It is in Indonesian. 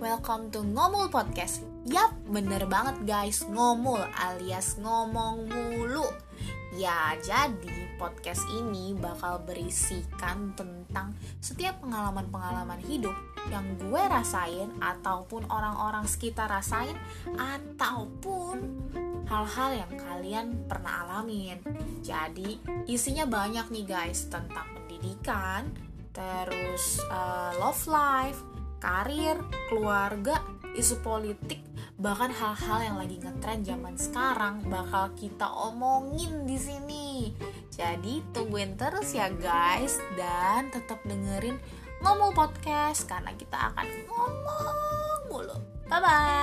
Welcome to Ngomul Podcast. Yap, bener banget guys, ngomul alias ngomong mulu. Ya, jadi podcast ini bakal berisikan tentang setiap pengalaman-pengalaman hidup yang gue rasain ataupun orang-orang sekitar rasain ataupun hal-hal yang kalian pernah alamin. Jadi, isinya banyak nih guys tentang pendidikan, terus uh, love life, karir, keluarga, isu politik, bahkan hal-hal yang lagi ngetren zaman sekarang bakal kita omongin di sini. Jadi tungguin terus ya guys dan tetap dengerin ngomong podcast karena kita akan ngomong mulu. Bye bye.